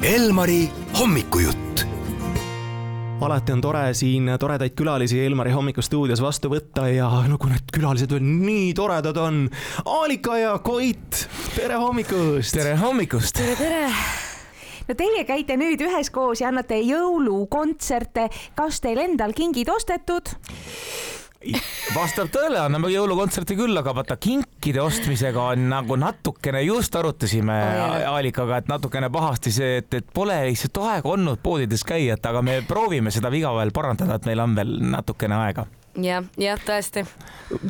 Elmari hommikujutt alati on tore siin toredaid külalisi Elmari hommikustuudios vastu võtta ja no kui need külalised veel nii toredad on. Aalika ja Koit, tere hommikust. tere hommikust. tere, tere no teie käite nüüd üheskoos ja annate jõulukontserte. kas teil endal kingid ostetud? Vastab tõele, anname jõulukontserti küll, aga vaata kinkide ostmisega on nagu natukene, just arutasime Aalikaga, et natukene pahasti see, et, et pole lihtsalt aega olnud poodides käia, et aga me proovime seda viga veel parandada, et meil on veel natukene aega jah, jah, tõesti.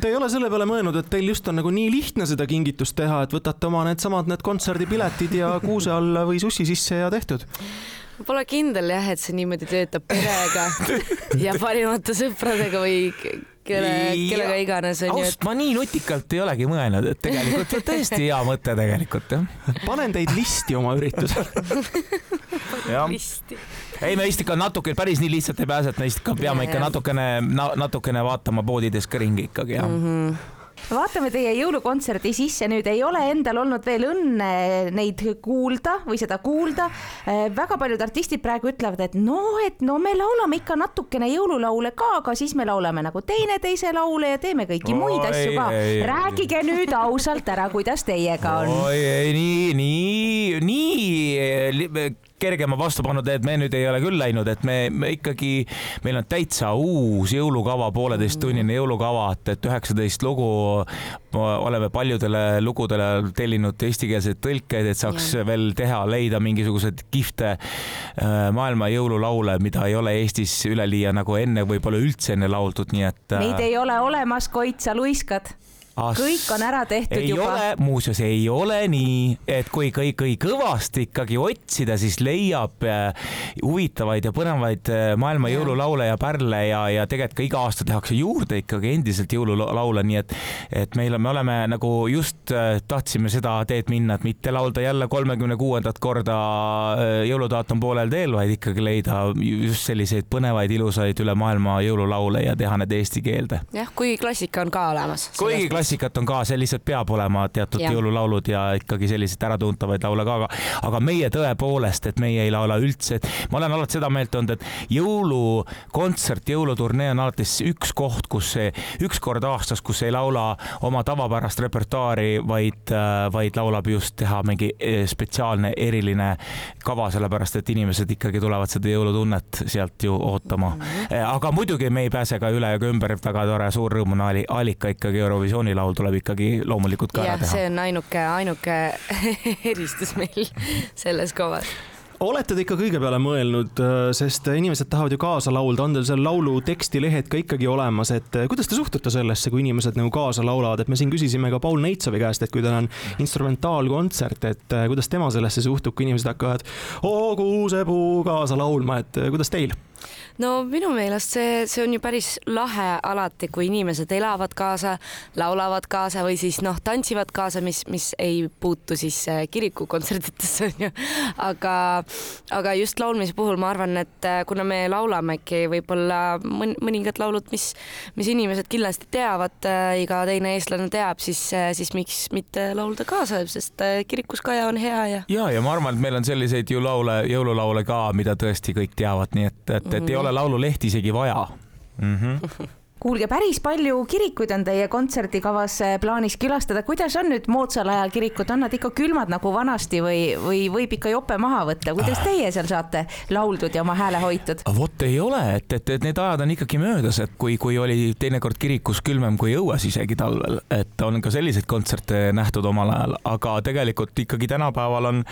Te ei ole selle peale mõelnud, et teil just on nagu nii lihtne seda kingitust teha, et võtate oma needsamad need kontserdipiletid ja kuuse alla või sussi sisse ja tehtud? Pole kindel jah, et see niimoodi töötab perega ja parimate sõpradega või kelle, kellega iganes onju. ausalt, ma nii nutikalt ei olegi mõelnud, et tegelikult tõesti hea mõte tegelikult jah. panen teid listi oma üritusel listi ei, me vist ikka natuke, päris nii lihtsalt ei pääse, et me vist ikka peame ikka natukene, natukene vaatama poodides ka ringi ikkagi ja mm. -hmm vaatame teie jõulukontserdi sisse nüüd, ei ole endal olnud veel õnne neid kuulda või seda kuulda. Äh, väga paljud artistid praegu ütlevad, et no, et no me laulame ikka natukene jõululaule ka, aga siis me laulame nagu teineteise laule ja teeme kõiki muid oi, asju ka. rääkige nüüd ausalt ära, kuidas teiega on. oi, ei nii, nii, nii kergema vastupanu teed me nüüd ei ole küll läinud, et me, me ikkagi, meil on täitsa uus jõulukava, pooleteisttunnine jõulukava, et, et üheksateist lugu oleme paljudele lugudele tellinud eestikeelseid tõlkeid, et saaks ja. veel teha, leida mingisuguseid kihvte äh, maailma jõululaule, mida ei ole Eestis üleliia nagu enne võib-olla üldse enne lauldud, nii et. Neid äh, ei ole olemas, Koit, sa luiskad As... kõik on ära tehtud ei juba. muuseas, ei ole nii, et kui kõik, kõik kõvasti ikkagi otsida, siis leiab äh, huvitavaid ja põnevaid äh, maailma ja. jõululaule ja pärle ja, ja tegelikult ka iga aasta tehakse juurde ikkagi endiselt jõululaule, nii et, et meil on, me oleme nagu just äh, tahtsime seda teed minna, et mitte laulda jälle kolmekümne kuuendat korda jõulutaat on poolel teel, vaid ikkagi leida just selliseid põnevaid, ilusaid üle maailma jõululaule ja teha need eesti keelde. jah, kuigi klassika on ka olemas. kuigi klassika klassikat on ka, see lihtsalt peab olema teatud ja. jõululaulud ja ikkagi selliseid äratuntavaid laule ka, aga, aga meie tõepoolest, et meie ei laula üldse, et ma olen alati seda meelt olnud, et jõulukontsert, jõuluturnee on alati üks koht, kus see üks kord aastas, kus ei laula oma tavapärast repertuaari, vaid, vaid laulab just teha mingi eh, spetsiaalne eriline kava, sellepärast et inimesed ikkagi tulevad seda jõulutunnet sealt ju ootama. Mhm. Eh, aga muidugi me ei pääse ka üle ega ümber, väga tore, suur rõõm on allika ikkagi Eurovisiooni traditsioonilaul tuleb ikkagi loomulikult ka ja, ära teha. see on ainuke, ainuke eristus meil selles kavas olete te ikka kõige peale mõelnud, äh, sest inimesed tahavad ju kaasa laulda, on teil seal laulu tekstilehed ka ikkagi olemas, et äh, kuidas te suhtute sellesse, kui inimesed nagu kaasa laulavad, et me siin küsisime ka Paul Neitsovi käest, et kui tal on instrumentaalkontsert, et äh, kuidas tema sellesse suhtub, kui inimesed hakkavad oo kuusepuu kaasa laulma, et kuidas teil? No minu meelest see, see on ju päris lahe alati, kui inimesed elavad kaasa, laulavad kaasa või siis noh, tantsivad kaasa, mis, mis ei puutu siis äh, kirikukontsertidesse onju. aga, aga just laulmise puhul ma arvan, et äh, kuna me laulamegi võib-olla mõningad laulud, mis, mis inimesed kindlasti teavad, äh, iga teine eestlane teab, siis, siis miks mitte laulda kaasa, sest kirikus kaja on hea ja. ja, ja ma arvan, et meil on selliseid ju laule, jõululaule ka, mida tõesti kõik teavad, nii et, et, et mm -hmm. ei ole laululehti isegi vaja mm. -hmm kuulge, päris palju kirikuid on teie kontserdikavas eh, plaanis külastada, kuidas on nüüd moodsal ajal kirikud, on nad ikka külmad nagu vanasti või, või võib ikka jope maha võtta, kuidas ah. teie seal saate lauldud ja oma hääle hoitud? vot ei ole, et, et, et need ajad on ikkagi möödas, et kui, kui oli teinekord kirikus külmem kui õues isegi talvel, et on ka selliseid kontserte nähtud omal ajal, aga tegelikult ikkagi tänapäeval on,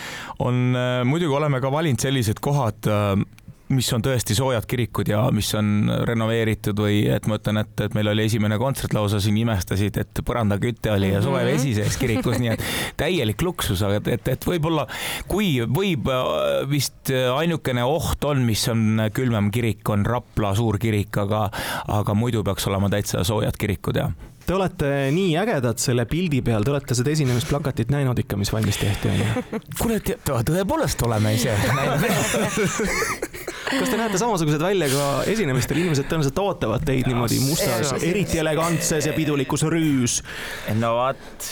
on muidugi oleme ka valinud sellised kohad mis on tõesti soojad kirikud ja mis on renoveeritud või et ma ütlen, et, et meil oli esimene kontsert lausa siin imestasid, et põrandaküte oli ja suvevesi sees kirikus, nii et täielik luksus, aga et, et, et võib-olla kui võib äh, vist ainukene oht on, mis on külmem kirik, on Rapla suur kirik, aga, aga muidu peaks olema täitsa soojad kirikud ja Te olete nii ägedad selle pildi peal, te olete seda esinemisplakatit näinud ikka, mis valmis tehti, onju? kuule, tõepoolest oleme ise näinud kas te näete samasugused välja ka esinemistel, inimesed tõenäoliselt ootavad teid niimoodi mustas, eriti elegantses ja pidulikus rüüs. no vot,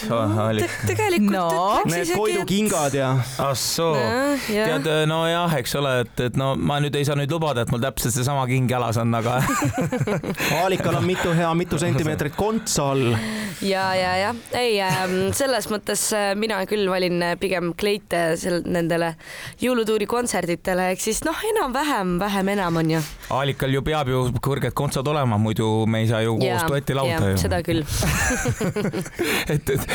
oli. tegelikult No. ütleks Need isegi, et koidukingad ja ah soo jah. tead, nojah, eks ole, et, et no ma nüüd ei saa nüüd lubada, et mul täpselt seesama king jalas on, aga Aalikal on mitu hea, mitu sentimeetrit kontsa all. ja, ja, ja ei ähm, selles mõttes äh, mina küll valin äh, pigem kleite sel- nendele jõulutuuri kontserditele, ehk siis noh, enam-vähem, vähem enam on ju. Aalikal ju peab ju kõrged kontsad olema, muidu me ei saa ju koos duetti laulda ju. seda küll et, et,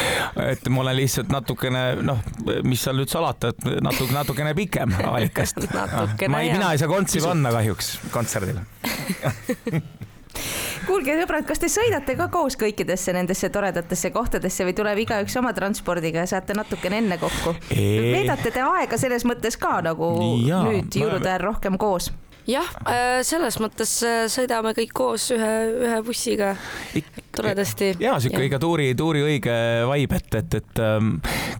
et ma olen lihtsalt natukene noh, mis seal nüüd salata, et natuke, natukene pikem Aalikast. Natukene, ma ei, mina ei saa kontsi panna kahjuks kontserdil. kuulge, sõbrad, kas te sõidate ka koos kõikidesse nendesse toredatesse kohtadesse või tuleb igaüks oma transpordiga ja saate natukene enne kokku? Veedate te aega selles mõttes ka nagu Jaa, nüüd jõulude ajal rohkem koos? Jah, selles mõttes äh, sõidame kõik koos ühe, ühe bussiga toredasti. ja sihuke ikka tuuri, tuuri õige vibe, et, et, et ähm,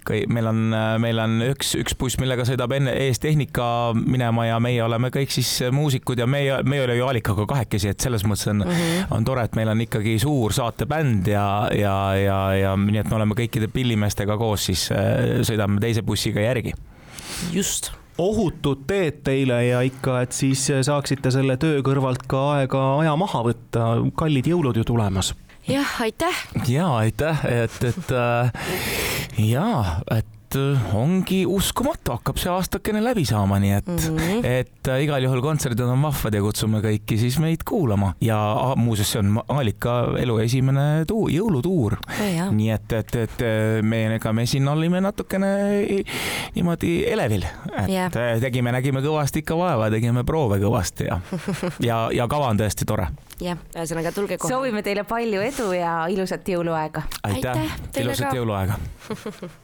kui meil on, meil on üks, üks buss, millega sõidab enne ees tehnika minema ja meie oleme kõik siis muusikud ja meie, me ei ole ju Aalikaga kahekesi, et selles mõttes on mm, -hmm. on tore, et meil on ikkagi suur saatebänd ja, ja, ja, ja nii, et me oleme kõikide pillimeestega koos, siis äh, sõidame teise bussiga järgi. just ohutud teed teile ja ikka, et siis saaksite selle töö kõrvalt ka aega, aja maha võtta, kallid jõulud ju tulemas. jah, aitäh. ja aitäh, et, et äh, ja, et äh, ongi uskumatu, hakkab see aastakene läbi saama, nii et mm, -hmm. et äh, igal juhul kontserdid on vahvad ja kutsume kõiki siis meid kuulama ja muuseas, see on Aalika elu esimene tuu, jõulutuur. nii et, et, et me, ega me siin olime natukene niimoodi elevil, et yeah. tegime, nägime kõvasti ikka vaeva, tegime proove kõvasti ja, ja, ja kava on tõesti tore. jah, ühesõnaga tulge kohale. soovime teile palju edu ja ilusat jõuluaega. aitäh, Aitäh teile ilusat ka. jõuluaega